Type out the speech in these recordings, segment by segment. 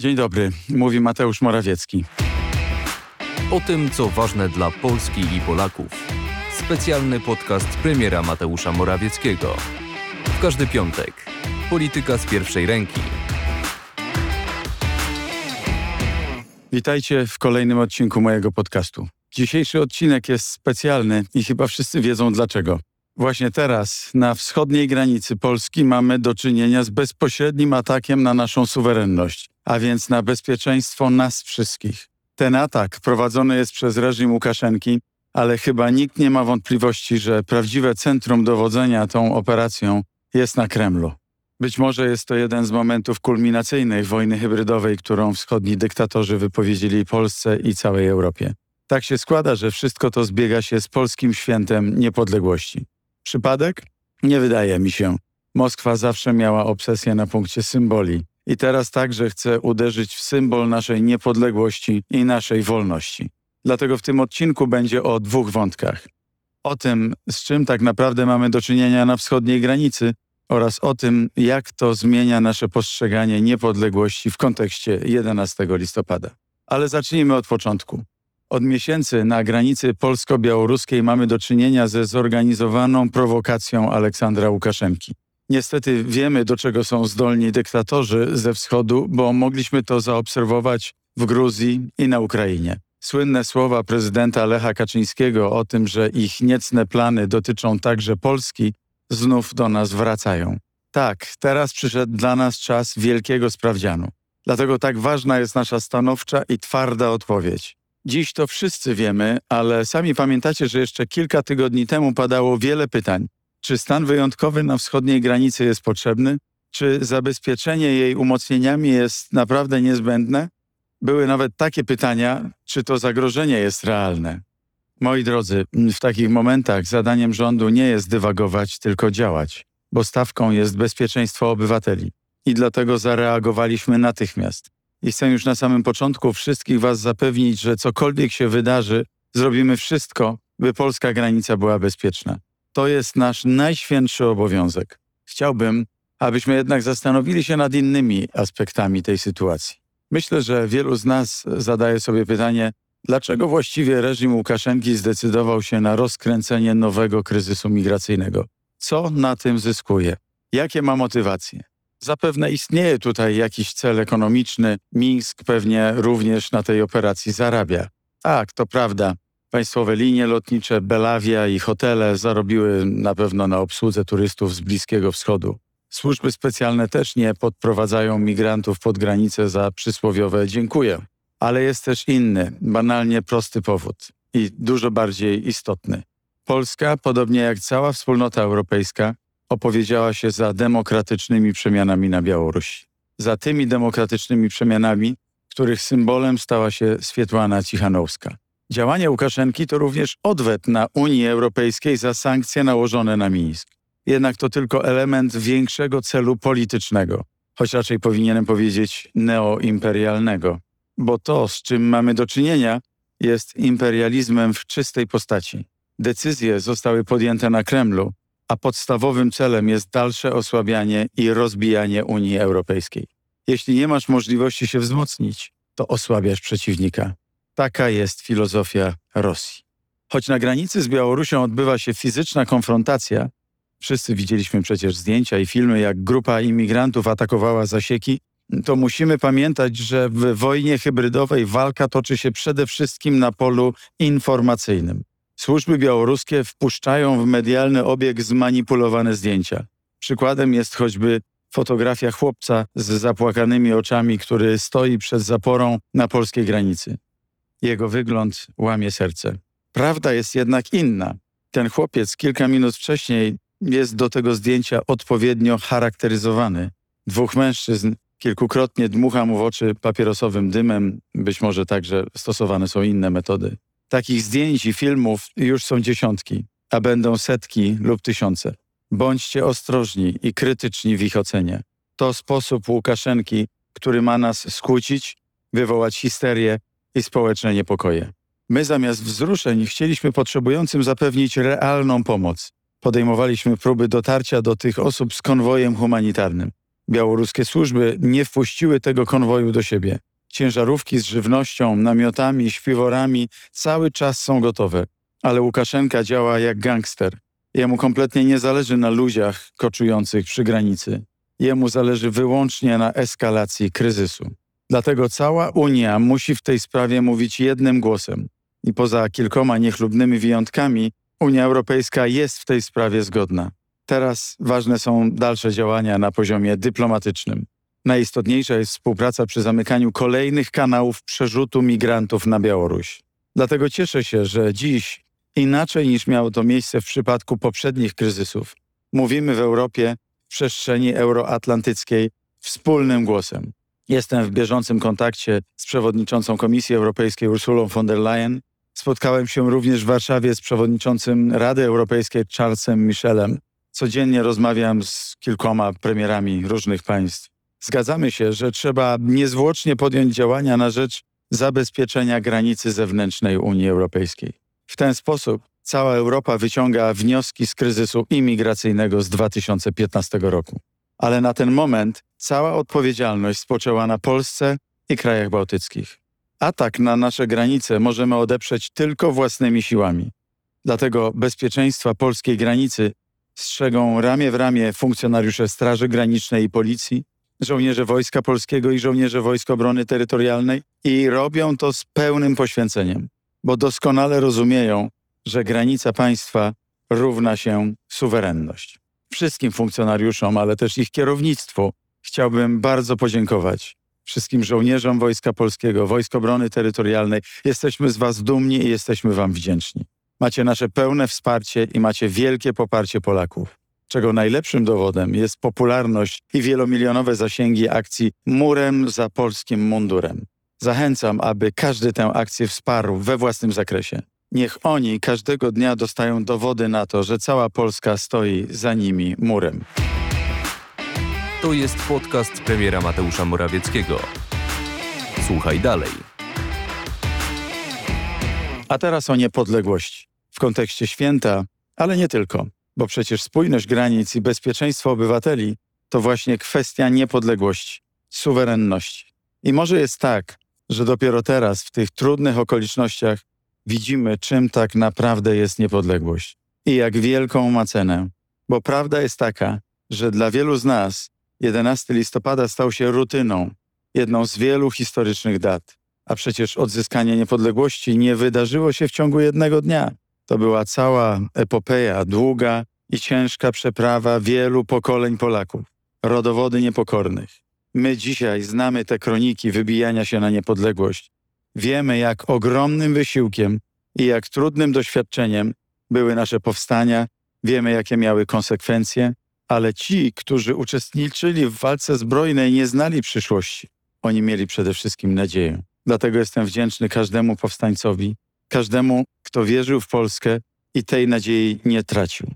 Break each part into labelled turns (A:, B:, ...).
A: Dzień dobry, mówi Mateusz Morawiecki.
B: O tym, co ważne dla Polski i Polaków. Specjalny podcast premiera Mateusza Morawieckiego. W każdy piątek. Polityka z pierwszej ręki.
A: Witajcie w kolejnym odcinku mojego podcastu. Dzisiejszy odcinek jest specjalny i chyba wszyscy wiedzą dlaczego. Właśnie teraz na wschodniej granicy Polski mamy do czynienia z bezpośrednim atakiem na naszą suwerenność, a więc na bezpieczeństwo nas wszystkich. Ten atak prowadzony jest przez reżim Łukaszenki, ale chyba nikt nie ma wątpliwości, że prawdziwe centrum dowodzenia tą operacją jest na Kremlu. Być może jest to jeden z momentów kulminacyjnych wojny hybrydowej, którą wschodni dyktatorzy wypowiedzieli Polsce i całej Europie. Tak się składa, że wszystko to zbiega się z polskim świętem niepodległości. Przypadek? Nie wydaje mi się. Moskwa zawsze miała obsesję na punkcie symboli i teraz także chce uderzyć w symbol naszej niepodległości i naszej wolności. Dlatego w tym odcinku będzie o dwóch wątkach. O tym, z czym tak naprawdę mamy do czynienia na wschodniej granicy oraz o tym, jak to zmienia nasze postrzeganie niepodległości w kontekście 11 listopada. Ale zacznijmy od początku. Od miesięcy na granicy polsko-białoruskiej mamy do czynienia ze zorganizowaną prowokacją Aleksandra Łukaszenki. Niestety wiemy, do czego są zdolni dyktatorzy ze wschodu, bo mogliśmy to zaobserwować w Gruzji i na Ukrainie. Słynne słowa prezydenta Lecha Kaczyńskiego o tym, że ich niecne plany dotyczą także Polski, znów do nas wracają. Tak, teraz przyszedł dla nas czas wielkiego sprawdzianu. Dlatego tak ważna jest nasza stanowcza i twarda odpowiedź. Dziś to wszyscy wiemy, ale sami pamiętacie, że jeszcze kilka tygodni temu padało wiele pytań. Czy stan wyjątkowy na wschodniej granicy jest potrzebny? Czy zabezpieczenie jej umocnieniami jest naprawdę niezbędne? Były nawet takie pytania, czy to zagrożenie jest realne. Moi drodzy, w takich momentach zadaniem rządu nie jest dywagować, tylko działać, bo stawką jest bezpieczeństwo obywateli. I dlatego zareagowaliśmy natychmiast. I chcę już na samym początku wszystkich Was zapewnić, że cokolwiek się wydarzy, zrobimy wszystko, by polska granica była bezpieczna. To jest nasz najświętszy obowiązek. Chciałbym, abyśmy jednak zastanowili się nad innymi aspektami tej sytuacji. Myślę, że wielu z nas zadaje sobie pytanie, dlaczego właściwie reżim Łukaszenki zdecydował się na rozkręcenie nowego kryzysu migracyjnego? Co na tym zyskuje? Jakie ma motywacje? Zapewne istnieje tutaj jakiś cel ekonomiczny. Mińsk pewnie również na tej operacji zarabia. Tak, to prawda. Państwowe linie lotnicze, Belawia i hotele zarobiły na pewno na obsłudze turystów z Bliskiego Wschodu. Służby specjalne też nie podprowadzają migrantów pod granicę za przysłowiowe dziękuję. Ale jest też inny, banalnie prosty powód i dużo bardziej istotny. Polska, podobnie jak cała wspólnota europejska, opowiedziała się za demokratycznymi przemianami na Białorusi. Za tymi demokratycznymi przemianami, których symbolem stała się Swietłana Cichanowska. Działania Łukaszenki to również odwet na Unii Europejskiej za sankcje nałożone na Mińsk. Jednak to tylko element większego celu politycznego, choć raczej powinienem powiedzieć neoimperialnego, bo to, z czym mamy do czynienia, jest imperializmem w czystej postaci. Decyzje zostały podjęte na Kremlu, a podstawowym celem jest dalsze osłabianie i rozbijanie Unii Europejskiej. Jeśli nie masz możliwości się wzmocnić, to osłabiasz przeciwnika. Taka jest filozofia Rosji. Choć na granicy z Białorusią odbywa się fizyczna konfrontacja, wszyscy widzieliśmy przecież zdjęcia i filmy, jak grupa imigrantów atakowała zasieki, to musimy pamiętać, że w wojnie hybrydowej walka toczy się przede wszystkim na polu informacyjnym. Służby białoruskie wpuszczają w medialny obieg zmanipulowane zdjęcia. Przykładem jest choćby fotografia chłopca z zapłakanymi oczami, który stoi przed zaporą na polskiej granicy. Jego wygląd łamie serce. Prawda jest jednak inna. Ten chłopiec kilka minut wcześniej jest do tego zdjęcia odpowiednio charakteryzowany. Dwóch mężczyzn kilkukrotnie dmucha mu w oczy papierosowym dymem, być może także stosowane są inne metody. Takich zdjęć i filmów już są dziesiątki, a będą setki lub tysiące. Bądźcie ostrożni i krytyczni w ich ocenie. To sposób Łukaszenki, który ma nas skłócić, wywołać histerię i społeczne niepokoje. My zamiast wzruszeń chcieliśmy potrzebującym zapewnić realną pomoc. Podejmowaliśmy próby dotarcia do tych osób z konwojem humanitarnym. Białoruskie służby nie wpuściły tego konwoju do siebie. Ciężarówki z żywnością, namiotami, śpiworami cały czas są gotowe, ale Łukaszenka działa jak gangster. Jemu kompletnie nie zależy na ludziach koczujących przy granicy. Jemu zależy wyłącznie na eskalacji kryzysu. Dlatego cała Unia musi w tej sprawie mówić jednym głosem. I poza kilkoma niechlubnymi wyjątkami, Unia Europejska jest w tej sprawie zgodna. Teraz ważne są dalsze działania na poziomie dyplomatycznym. Najistotniejsza jest współpraca przy zamykaniu kolejnych kanałów przerzutu migrantów na Białoruś. Dlatego cieszę się, że dziś, inaczej niż miało to miejsce w przypadku poprzednich kryzysów, mówimy w Europie, w przestrzeni euroatlantyckiej, wspólnym głosem. Jestem w bieżącym kontakcie z przewodniczącą Komisji Europejskiej Ursulą von der Leyen. Spotkałem się również w Warszawie z przewodniczącym Rady Europejskiej Charlesem Michelem. Codziennie rozmawiam z kilkoma premierami różnych państw. Zgadzamy się, że trzeba niezwłocznie podjąć działania na rzecz zabezpieczenia granicy zewnętrznej Unii Europejskiej. W ten sposób cała Europa wyciąga wnioski z kryzysu imigracyjnego z 2015 roku. Ale na ten moment cała odpowiedzialność spoczęła na Polsce i krajach bałtyckich. Atak na nasze granice możemy odeprzeć tylko własnymi siłami. Dlatego bezpieczeństwa polskiej granicy strzegą ramię w ramię funkcjonariusze Straży Granicznej i Policji, żołnierze Wojska Polskiego i żołnierze Wojsk Obrony Terytorialnej i robią to z pełnym poświęceniem, bo doskonale rozumieją, że granica państwa równa się suwerenność. Wszystkim funkcjonariuszom, ale też ich kierownictwu chciałbym bardzo podziękować. Wszystkim żołnierzom Wojska Polskiego, Wojsk Obrony Terytorialnej. Jesteśmy z Was dumni i jesteśmy Wam wdzięczni. Macie nasze pełne wsparcie i macie wielkie poparcie Polaków czego najlepszym dowodem jest popularność i wielomilionowe zasięgi akcji Murem za polskim mundurem. Zachęcam, aby każdy tę akcję wsparł we własnym zakresie. Niech oni każdego dnia dostają dowody na to, że cała Polska stoi za nimi murem.
B: To jest podcast premiera Mateusza Morawieckiego. Słuchaj dalej.
A: A teraz o niepodległości. W kontekście święta, ale nie tylko, bo przecież spójność granic i bezpieczeństwo obywateli to właśnie kwestia niepodległości, suwerenności. I może jest tak, że dopiero teraz, w tych trudnych okolicznościach, widzimy, czym tak naprawdę jest niepodległość i jak wielką ma cenę. Bo prawda jest taka, że dla wielu z nas 11 listopada stał się rutyną, jedną z wielu historycznych dat. A przecież odzyskanie niepodległości nie wydarzyło się w ciągu jednego dnia. To była cała epopeja, długa i ciężka przeprawa wielu pokoleń Polaków, rodowody niepokornych. My dzisiaj znamy te kroniki wybijania się na niepodległość. Wiemy, jak ogromnym wysiłkiem i jak trudnym doświadczeniem były nasze powstania, wiemy, jakie miały konsekwencje, ale ci, którzy uczestniczyli w walce zbrojnej, nie znali przyszłości. Oni mieli przede wszystkim nadzieję. Dlatego jestem wdzięczny każdemu powstańcowi, każdemu, kto wierzył w Polskę i tej nadziei nie tracił.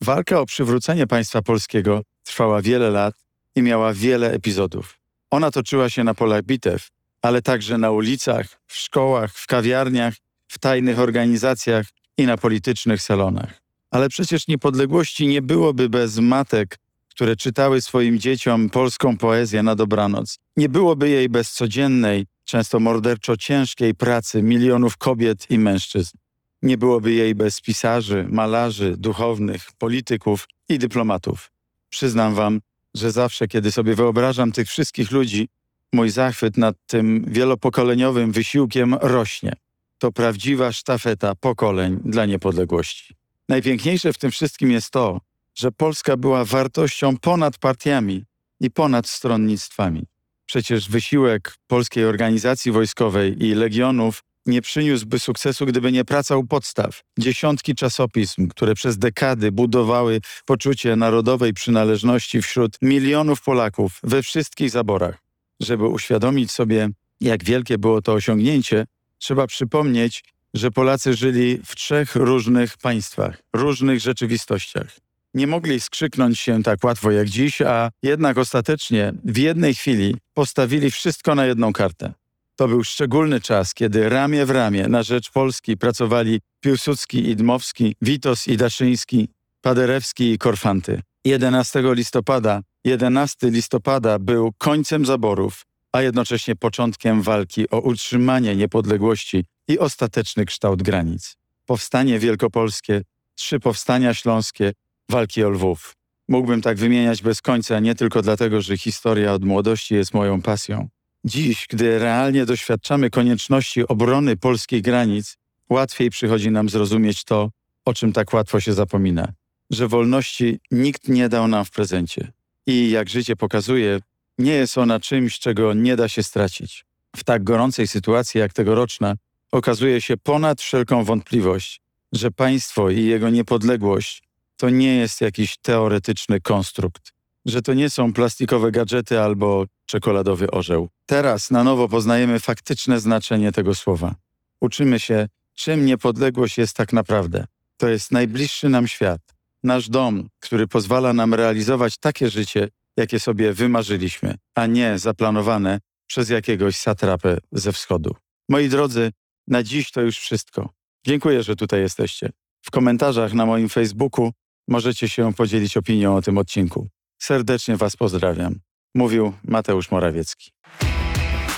A: Walka o przywrócenie państwa polskiego trwała wiele lat i miała wiele epizodów. Ona toczyła się na polach bitew, ale także na ulicach, w szkołach, w kawiarniach, w tajnych organizacjach i na politycznych salonach. Ale przecież niepodległości nie byłoby bez matek, które czytały swoim dzieciom polską poezję na dobranoc. Nie byłoby jej bez codziennej, często morderczo ciężkiej pracy milionów kobiet i mężczyzn. Nie byłoby jej bez pisarzy, malarzy, duchownych, polityków i dyplomatów. Przyznam wam, że zawsze, kiedy sobie wyobrażam tych wszystkich ludzi, mój zachwyt nad tym wielopokoleniowym wysiłkiem rośnie. To prawdziwa sztafeta pokoleń dla niepodległości. Najpiękniejsze w tym wszystkim jest to, że Polska była wartością ponad partiami i ponad stronnictwami. Przecież wysiłek polskiej organizacji wojskowej i legionów nie przyniósłby sukcesu, gdyby nie praca u podstaw. Dziesiątki czasopism, które przez dekady budowały poczucie narodowej przynależności wśród milionów Polaków we wszystkich zaborach. Żeby uświadomić sobie, jak wielkie było to osiągnięcie, trzeba przypomnieć, że Polacy żyli w trzech różnych państwach, różnych rzeczywistościach. Nie mogli skrzyknąć się tak łatwo jak dziś, a jednak ostatecznie w jednej chwili postawili wszystko na jedną kartę. To był szczególny czas, kiedy ramię w ramię na rzecz Polski pracowali Piłsudski i Dmowski, Witos i Daszyński, Paderewski i Korfanty. 11 listopada. 11 listopada był końcem zaborów, a jednocześnie początkiem walki o utrzymanie niepodległości i ostateczny kształt granic. Powstanie wielkopolskie, trzy powstania śląskie, walki o Lwów. Mógłbym tak wymieniać bez końca, nie tylko dlatego, że historia od młodości jest moją pasją. Dziś, gdy realnie doświadczamy konieczności obrony polskich granic, łatwiej przychodzi nam zrozumieć to, o czym tak łatwo się zapomina, że wolności nikt nie dał nam w prezencie. I jak życie pokazuje, nie jest ona czymś, czego nie da się stracić. W tak gorącej sytuacji jak tegoroczna okazuje się ponad wszelką wątpliwość, że państwo i jego niepodległość to nie jest jakiś teoretyczny konstrukt, że to nie są plastikowe gadżety albo czekoladowy orzeł. Teraz na nowo poznajemy faktyczne znaczenie tego słowa. Uczymy się, czym niepodległość jest tak naprawdę. To jest najbliższy nam świat, nasz dom, który pozwala nam realizować takie życie, jakie sobie wymarzyliśmy, a nie zaplanowane przez jakiegoś satrapę ze wschodu. Moi drodzy, na dziś to już wszystko. Dziękuję, że tutaj jesteście. W komentarzach na moim Facebooku możecie się podzielić opinią o tym odcinku. Serdecznie Was pozdrawiam. Mówił Mateusz Morawiecki.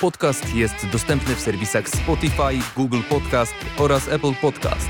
B: Podcast jest dostępny w serwisach Spotify, Google Podcast oraz Apple Podcast.